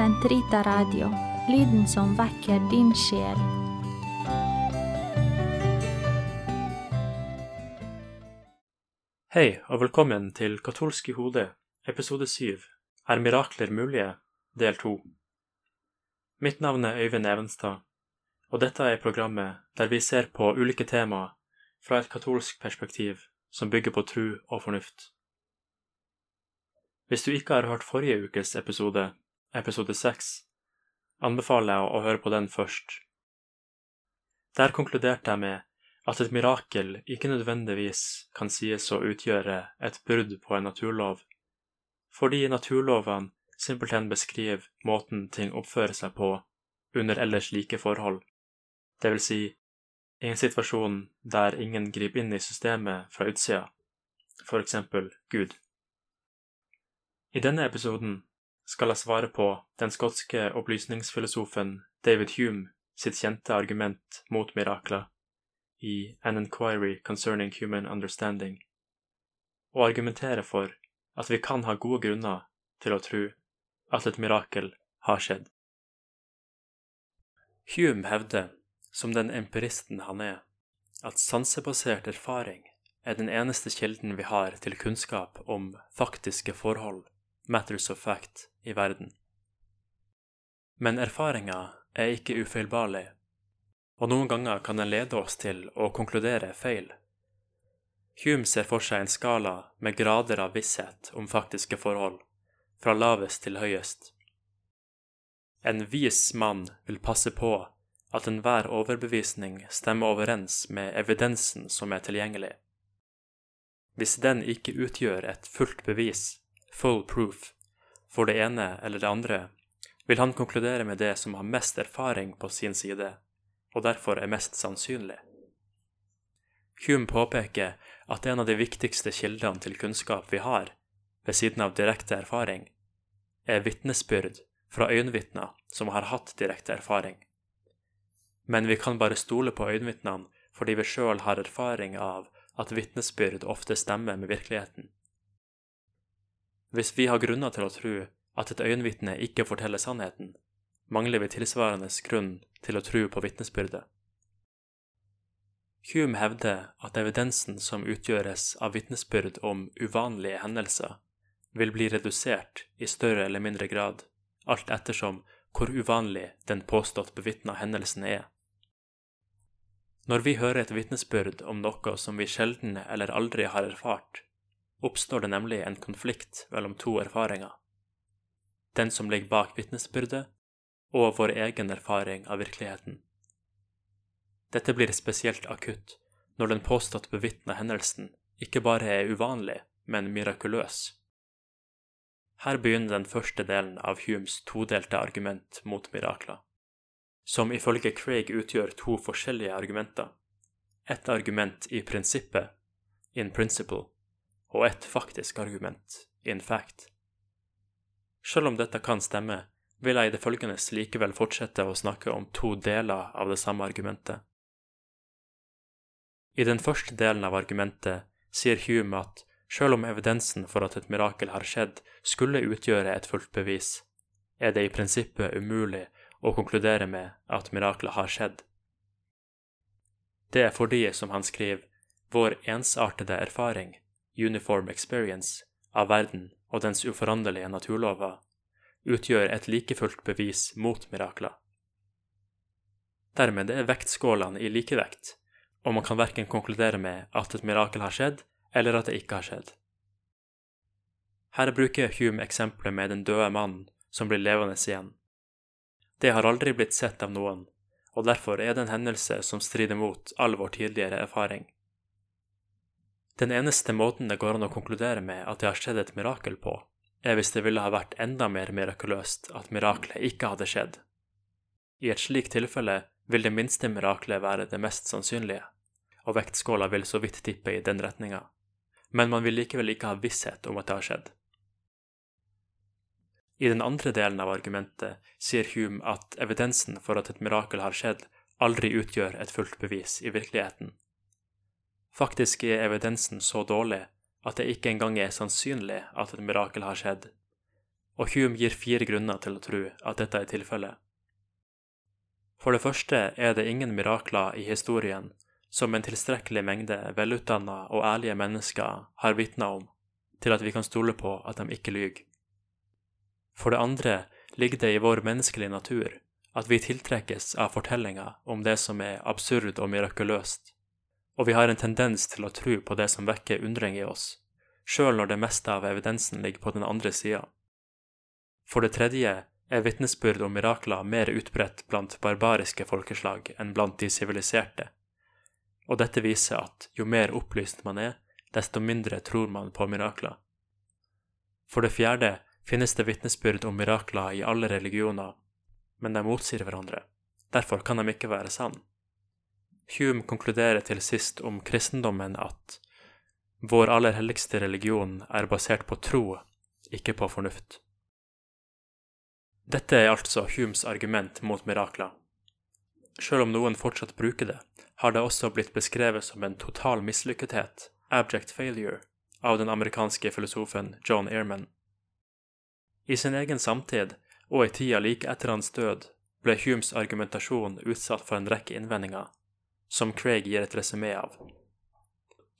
Sentrita Radio, lyden som vekker din sjel. Hei, og velkommen til Katolsk i hodet, episode 7, Er mirakler mulige, del 2. Mitt navn er Øyvind Evenstad, og dette er programmet der vi ser på ulike temaer fra et katolsk perspektiv som bygger på tru og fornuft. Hvis du ikke har hørt forrige ukes episode, episode 6, anbefaler jeg å høre på den først. Der konkluderte jeg med at et mirakel ikke nødvendigvis kan sies å utgjøre et brudd på en naturlov, fordi naturlovene simpelthen beskriver måten ting oppfører seg på under ellers like forhold, det vil si i en situasjon der ingen griper inn i systemet fra utsida, for eksempel Gud. I denne episoden skal jeg svare på den skotske opplysningsfilosofen David Hume sitt kjente argument mot mirakler i An Inquiry Concerning Human Understanding, og argumentere for at vi kan ha gode grunner til å tro at et mirakel har skjedd. Hume hevder, som den empiristen han er, at sansebasert erfaring er den eneste kilden vi har til kunnskap om faktiske forhold, matters of fact, i verden. Men erfaringa er ikke ufeilbarlig, og noen ganger kan den lede oss til å konkludere feil. Hume ser for seg en skala med grader av visshet om faktiske forhold, fra lavest til høyest. En vis mann vil passe på at enhver overbevisning stemmer overens med evidensen som er tilgjengelig. Hvis den ikke utgjør et fullt bevis, full proof, for det ene eller det andre, vil han konkludere med det som har mest erfaring på sin side, og derfor er mest sannsynlig. Hume påpeker at en av de viktigste kildene til kunnskap vi har, ved siden av direkte erfaring, er vitnesbyrd fra øyenvitner som har hatt direkte erfaring. Men vi kan bare stole på øyenvitnene fordi vi sjøl har erfaring av at vitnesbyrd ofte stemmer med virkeligheten. Hvis vi har grunner til å tro at et øyenvitne ikke forteller sannheten, mangler vi tilsvarende grunn til å tro på vitnesbyrdet. Hume hevder at evidensen som utgjøres av vitnesbyrd om uvanlige hendelser, vil bli redusert i større eller mindre grad, alt ettersom hvor uvanlig den påstått bevitna hendelsen er. Når vi hører et vitnesbyrd om noe som vi sjelden eller aldri har erfart, oppstår det nemlig en konflikt mellom to erfaringer. Den som ligger bak vitnesbyrdet, og vår egen erfaring av virkeligheten. Dette blir spesielt akutt når den påstått bevitna hendelsen ikke bare er uvanlig, men mirakuløs. Her begynner den første delen av Humes todelte argument mot mirakler, som ifølge Craig utgjør to forskjellige argumenter. Et argument i prinsippet, in principle, og et faktisk argument, in fact. Selv om dette kan stemme, vil jeg i det følgende likevel fortsette å snakke om to deler av det samme argumentet. I den første delen av argumentet sier Hume at selv om evidensen for at et mirakel har skjedd, skulle utgjøre et fullt bevis, er det i prinsippet umulig å konkludere med at miraklet har skjedd. Det er fordi, som han skriver, vår ensartede erfaring, uniform experience, av verden og dens uforanderlige naturlover utgjør et like fullt bevis mot mirakler. Dermed er vektskålene i likevekt, og man kan verken konkludere med at et mirakel har skjedd, eller at det ikke har skjedd. Her bruker Hume eksempelet med den døde mannen som blir levende igjen. Det har aldri blitt sett av noen, og derfor er det en hendelse som strider mot all vår tidligere erfaring. Den eneste måten det går an å konkludere med at det har skjedd et mirakel på, er hvis det ville ha vært enda mer mirakuløst at miraklet ikke hadde skjedd. I et slikt tilfelle vil det minste miraklet være det mest sannsynlige, og vektskåla vil så vidt tippe i den retninga, men man vil likevel ikke ha visshet om at det har skjedd. I den andre delen av argumentet sier Hume at evidensen for at et mirakel har skjedd, aldri utgjør et fullt bevis i virkeligheten. Faktisk er evidensen så dårlig at det ikke engang er sannsynlig at et mirakel har skjedd, og Hume gir fire grunner til å tro at dette er tilfellet. For det første er det ingen mirakler i historien som en tilstrekkelig mengde velutdanna og ærlige mennesker har vitna om, til at vi kan stole på at de ikke lyver. For det andre ligger det i vår menneskelige natur at vi tiltrekkes av fortellinger om det som er absurd og mirakuløst, og vi har en tendens til å tro på det som vekker undring i oss, sjøl når det meste av evidensen ligger på den andre sida. For det tredje er vitnesbyrd om mirakler mer utbredt blant barbariske folkeslag enn blant de siviliserte, og dette viser at jo mer opplyst man er, desto mindre tror man på mirakler. For det fjerde finnes det vitnesbyrd om mirakler i alle religioner, men de motsier hverandre. Derfor kan de ikke være sann. Hume konkluderer til sist om kristendommen at vår aller helligste religion er basert på tro, ikke på fornuft. Dette er altså Humes argument mot mirakler. Selv om noen fortsatt bruker det, har det også blitt beskrevet som en total mislykkethet, abject failure, av den amerikanske filosofen John Ehrman. I sin egen samtid, og i tida like etter hans død, ble Humes argumentasjon utsatt for en rekke innvendinger, som Craig gir et resymé av.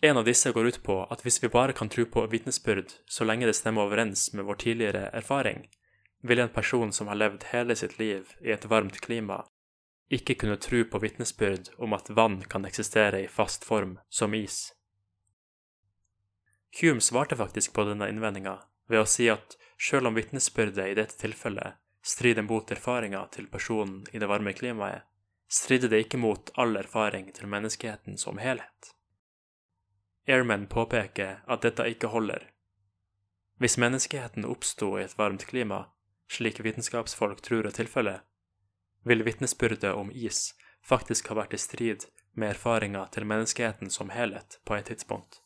En av disse går ut på at hvis vi bare kan tro på vitnesbyrd så lenge det stemmer overens med vår tidligere erfaring, vil en person som har levd hele sitt liv i et varmt klima, ikke kunne tro på vitnesbyrd om at vann kan eksistere i fast form som is. Hume svarte faktisk på denne innvendinga ved å si at selv om vitnesbyrdet i dette tilfellet strider mot erfaringa til personen i det varme klimaet, strider det ikke mot all erfaring til menneskeheten som helhet. Airman påpeker at dette ikke holder. Hvis menneskeheten oppsto i et varmt klima, slik vitenskapsfolk tror er tilfellet, vil vitnesbyrdet om is faktisk ha vært i strid med erfaringa til menneskeheten som helhet på et tidspunkt.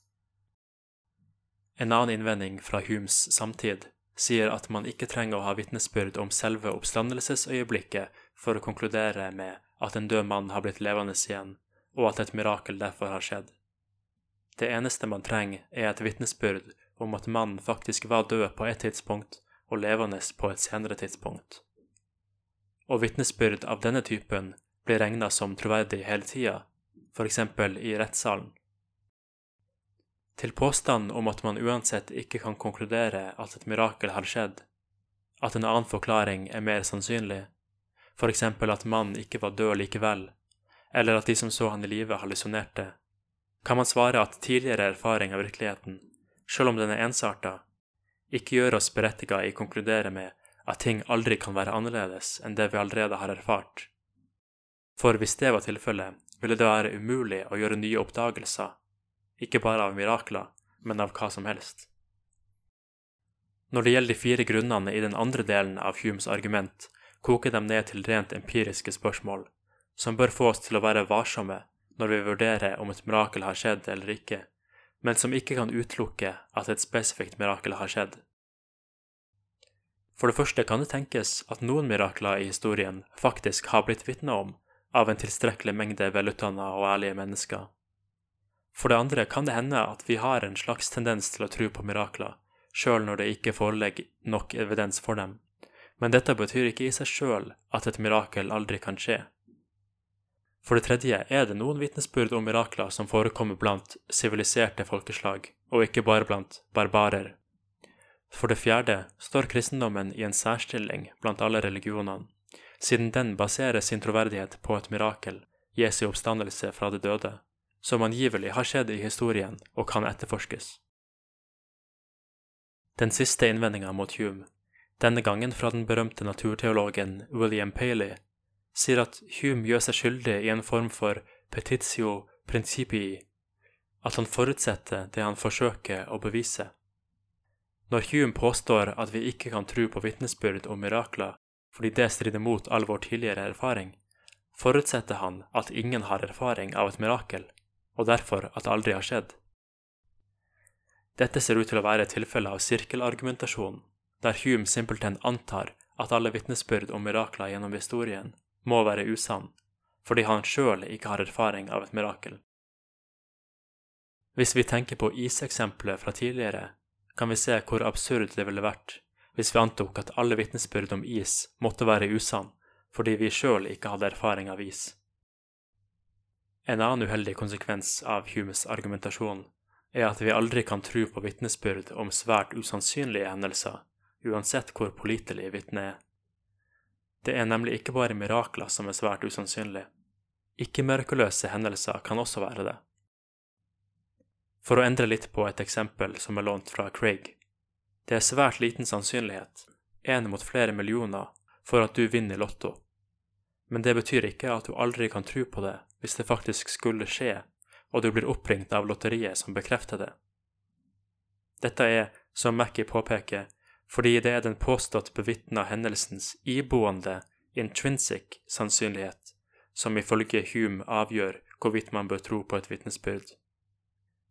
En annen innvending fra Humes samtid sier at man ikke trenger å ha vitnesbyrd om selve oppstandelsesøyeblikket for å konkludere med at en død mann har blitt levende igjen, og at et mirakel derfor har skjedd. Det eneste man trenger, er et vitnesbyrd om at mannen faktisk var død på et tidspunkt og levende på et senere tidspunkt. Og vitnesbyrd av denne typen blir regna som troverdig hele tida, f.eks. i rettssalen. Til påstanden om at man uansett ikke kan konkludere at et mirakel har skjedd, at en annen forklaring er mer sannsynlig, for eksempel at mannen ikke var død likevel, eller at de som så han i live, hallusinerte, kan man svare at tidligere erfaring av virkeligheten, selv om den er ensarta, ikke gjør oss berettiga i å konkludere med at ting aldri kan være annerledes enn det vi allerede har erfart. For hvis det var tilfellet, ville det være umulig å gjøre nye oppdagelser, ikke bare av mirakler, men av hva som helst. Når det gjelder de fire grunnene i den andre delen av Humes argument, koker dem ned til rent empiriske spørsmål, som bør få oss til å være varsomme når vi vurderer om et mirakel har skjedd eller ikke, men som ikke kan utelukke at et spesifikt mirakel har skjedd. For det første kan det tenkes at noen mirakler i historien faktisk har blitt vitna om av en tilstrekkelig mengde velutdanna og ærlige mennesker. For det andre kan det hende at vi har en slags tendens til å tro på mirakler, sjøl når det ikke foreligger nok evidens for dem men dette betyr ikke i seg sjøl at et mirakel aldri kan skje. For det tredje er det noen vitnesbyrd om mirakler som forekommer blant siviliserte folkeslag, og ikke bare blant barbarer. For det fjerde står kristendommen i en særstilling blant alle religionene, siden den baserer sin troverdighet på et mirakel, Jesu oppstandelse fra de døde, som angivelig har skjedd i historien og kan etterforskes. Den siste innvendinga mot Hume denne gangen fra den berømte naturteologen William Paley, sier at Hume gjør seg skyldig i en form for petitio principii, at han forutsetter det han forsøker å bevise. Når Hume påstår at vi ikke kan tro på vitnesbyrd om mirakler fordi det strider mot all vår tidligere erfaring, forutsetter han at ingen har erfaring av et mirakel, og derfor at det aldri har skjedd. Dette ser ut til å være et tilfelle av sirkelargumentasjon der Hume simpelthen antar at alle vitnesbyrd om mirakler gjennom historien må være usann, fordi han sjøl ikke har erfaring av et mirakel. Hvis vi tenker på iseksempelet fra tidligere, kan vi se hvor absurd det ville vært hvis vi antok at alle vitnesbyrd om is måtte være usann fordi vi sjøl ikke hadde erfaring av is. En annen uheldig konsekvens av Humes argumentasjon er at vi aldri kan tro på vitnesbyrd om svært usannsynlige hendelser, uansett hvor pålitelig vitnet er. Det er nemlig ikke bare mirakler som er svært usannsynlige. Ikke-mirakuløse hendelser kan også være det. For å endre litt på et eksempel som er lånt fra Craig. Det er svært liten sannsynlighet, én mot flere millioner, for at du vinner Lotto. Men det betyr ikke at du aldri kan tro på det hvis det faktisk skulle skje og du blir oppringt av lotteriet som bekrefter det. Dette er, som Mackie påpeker, fordi det er den påstått bevitna hendelsens iboende intrinsic sannsynlighet som ifølge Hume avgjør hvorvidt man bør tro på et vitnesbyrd.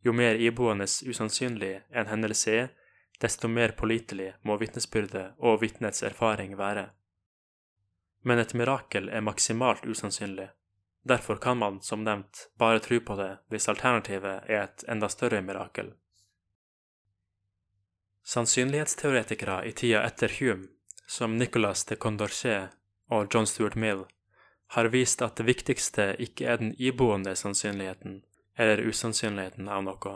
Jo mer iboende usannsynlig en hendelse er, desto mer pålitelig må vitnesbyrdet og vitnets erfaring være. Men et mirakel er maksimalt usannsynlig, Derfor kan man, som nevnt, bare tro på det hvis alternativet er et enda større mirakel. Sannsynlighetsteoretikere i tida etter Hume, som Nicolas de Condorcet og John Stuart Mill, har vist at det viktigste ikke er den iboende sannsynligheten, eller usannsynligheten av noe,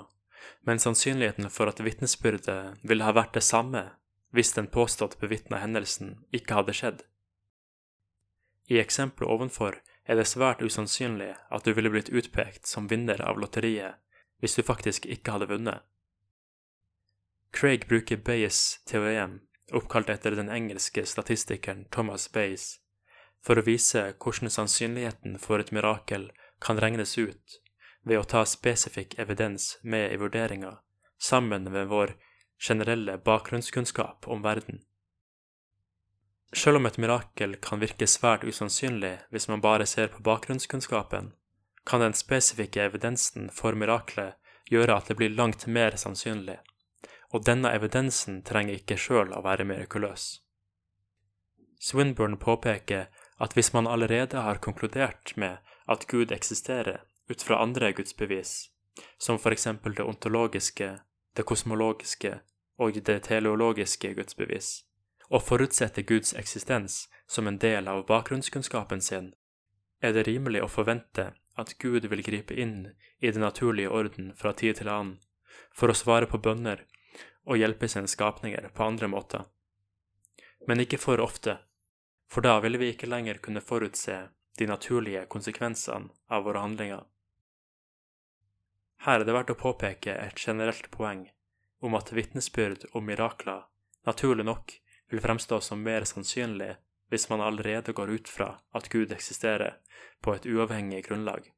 men sannsynligheten for at vitnesbyrdet ville ha vært det samme hvis den påstått bevitna hendelsen ikke hadde skjedd. I eksempelet ovenfor er det svært usannsynlig at du ville blitt utpekt som vinner av lotteriet hvis du faktisk ikke hadde vunnet. Craig bruker Bayes teorem, oppkalt etter den engelske statistikeren Thomas Bayes, for å vise hvordan sannsynligheten for et mirakel kan regnes ut ved å ta spesifikk evidens med i vurderinga, sammen med vår generelle bakgrunnskunnskap om verden. Selv om et mirakel kan virke svært usannsynlig hvis man bare ser på bakgrunnskunnskapen, kan den spesifikke evidensen for miraklet gjøre at det blir langt mer sannsynlig, og denne evidensen trenger ikke sjøl å være mirakuløs. Swinburne påpeker at hvis man allerede har konkludert med at Gud eksisterer ut fra andre gudsbevis, som for eksempel det ontologiske, det kosmologiske og det teleologiske gudsbevis, og forutsetter Guds eksistens som en del av bakgrunnskunnskapen sin, er det rimelig å forvente at Gud vil gripe inn i den naturlige orden fra tid til annen for å svare på bønner og hjelpe sine skapninger på andre måter. Men ikke for ofte, for da ville vi ikke lenger kunne forutse de naturlige konsekvensene av våre handlinger. Her er det verdt å påpeke et generelt poeng om at vitnesbyrd om mirakler naturlig nok vil fremstå som mer sannsynlig hvis man allerede går ut fra at Gud eksisterer på et uavhengig grunnlag.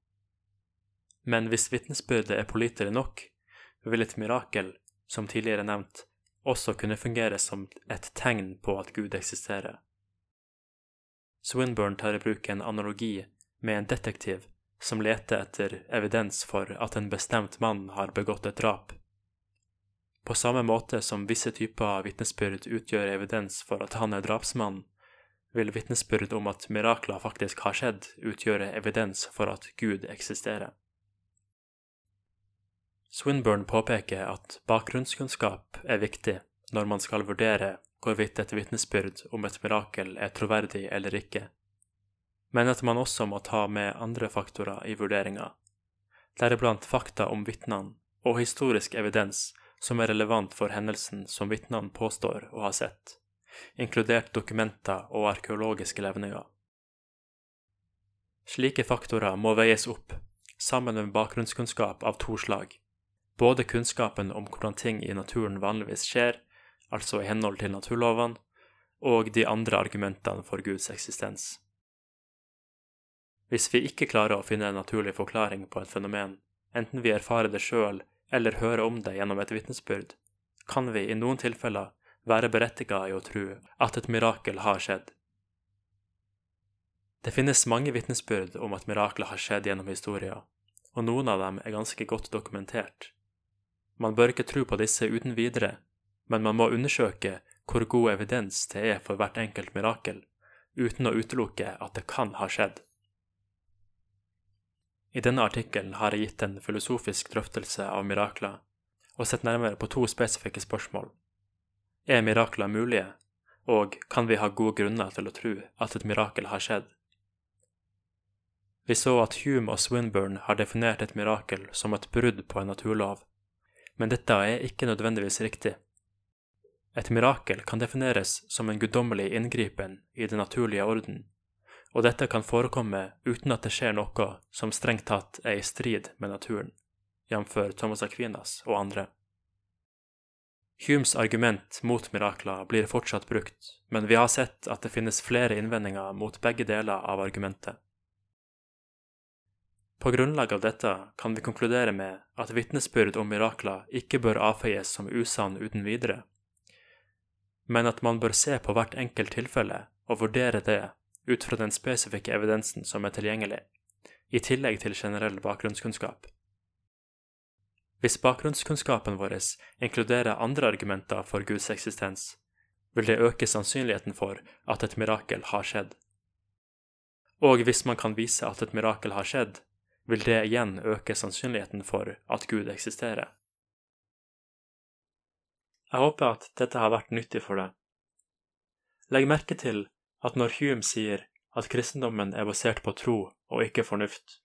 Men hvis vitnesbyrdet er pålitelig nok, vil et mirakel, som tidligere nevnt, også kunne fungere som et tegn på at Gud eksisterer. Swinburne tar i bruk en analogi med en detektiv som leter etter evidens for at en bestemt mann har begått et drap. På samme måte som visse typer av vitnesbyrd utgjør evidens for at han er drapsmann, vil vitnesbyrd om at mirakler faktisk har skjedd, utgjøre evidens for at Gud eksisterer. Swinburne påpeker at bakgrunnskunnskap er viktig når man skal vurdere hvorvidt et vitnesbyrd om et mirakel er troverdig eller ikke, men at man også må ta med andre faktorer i vurderinga, deriblant fakta om vitnene og historisk evidens som er relevant for hendelsen som vitnene påstår å ha sett, inkludert dokumenter og arkeologiske levninger. Slike faktorer må veies opp, sammen med bakgrunnskunnskap av to slag, både kunnskapen om hvordan ting i naturen vanligvis skjer, altså i henhold til naturlovene, og de andre argumentene for Guds eksistens. Hvis vi ikke klarer å finne en naturlig forklaring på et fenomen, enten vi erfarer det sjøl eller hører om det gjennom et vitnesbyrd, kan vi i noen tilfeller være berettiget i å tro at et mirakel har skjedd. Det finnes mange vitnesbyrd om at mirakler har skjedd gjennom historien, og noen av dem er ganske godt dokumentert. Man bør ikke tro på disse uten videre, men man må undersøke hvor god evidens det er for hvert enkelt mirakel, uten å utelukke at det kan ha skjedd. I denne artikkelen har jeg gitt en filosofisk drøftelse av mirakler, og sett nærmere på to spesifikke spørsmål. Er mirakler mulige, og kan vi ha gode grunner til å tro at et mirakel har skjedd? Vi så at Hume og Swinburne har definert et mirakel som et brudd på en naturlov, men dette er ikke nødvendigvis riktig. Et mirakel kan defineres som en guddommelig inngripen i den naturlige orden, og dette kan forekomme uten at det skjer noe som strengt tatt er i strid med naturen, jf. Thomas Aquinas og andre. Humes argument mot mirakler blir fortsatt brukt, men vi har sett at det finnes flere innvendinger mot begge deler av argumentet. På grunnlag av dette kan vi konkludere med at vitnesbyrd om mirakler ikke bør avfeies som usann uten videre, men at man bør se på hvert enkelt tilfelle og vurdere det ut fra den spesifikke evidensen som er tilgjengelig, i tillegg til generell bakgrunnskunnskap. Hvis bakgrunnskunnskapen vår inkluderer andre argumenter for Guds eksistens, vil det øke sannsynligheten for at et mirakel har skjedd. Og hvis man kan vise at et mirakel har skjedd, vil det igjen øke sannsynligheten for at Gud eksisterer. Jeg håper at dette har vært nyttig for deg. Legg merke til at når Hume sier at kristendommen er basert på tro og ikke fornuft,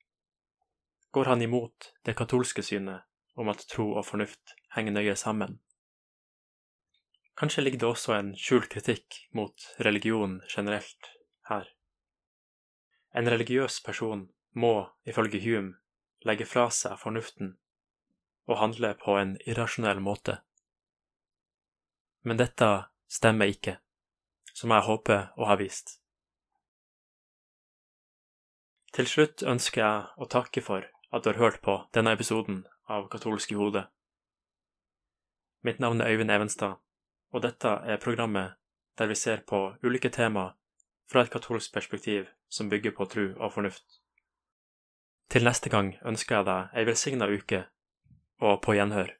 går han imot det katolske synet om at tro og fornuft henger nøye sammen. Kanskje ligger det også en skjult kritikk mot religion generelt her. En religiøs person må, ifølge Hume, legge fra seg fornuften og handle på en irrasjonell måte. Men dette stemmer ikke som jeg håper å ha vist. Til slutt ønsker jeg å takke for at du har hørt på denne episoden av Katolske Hode. Mitt navn er Øyvind Evenstad, og dette er programmet der vi ser på ulike temaer fra et katolsk perspektiv som bygger på tro og fornuft. Til neste gang ønsker jeg deg ei velsigna uke, og på gjenhør.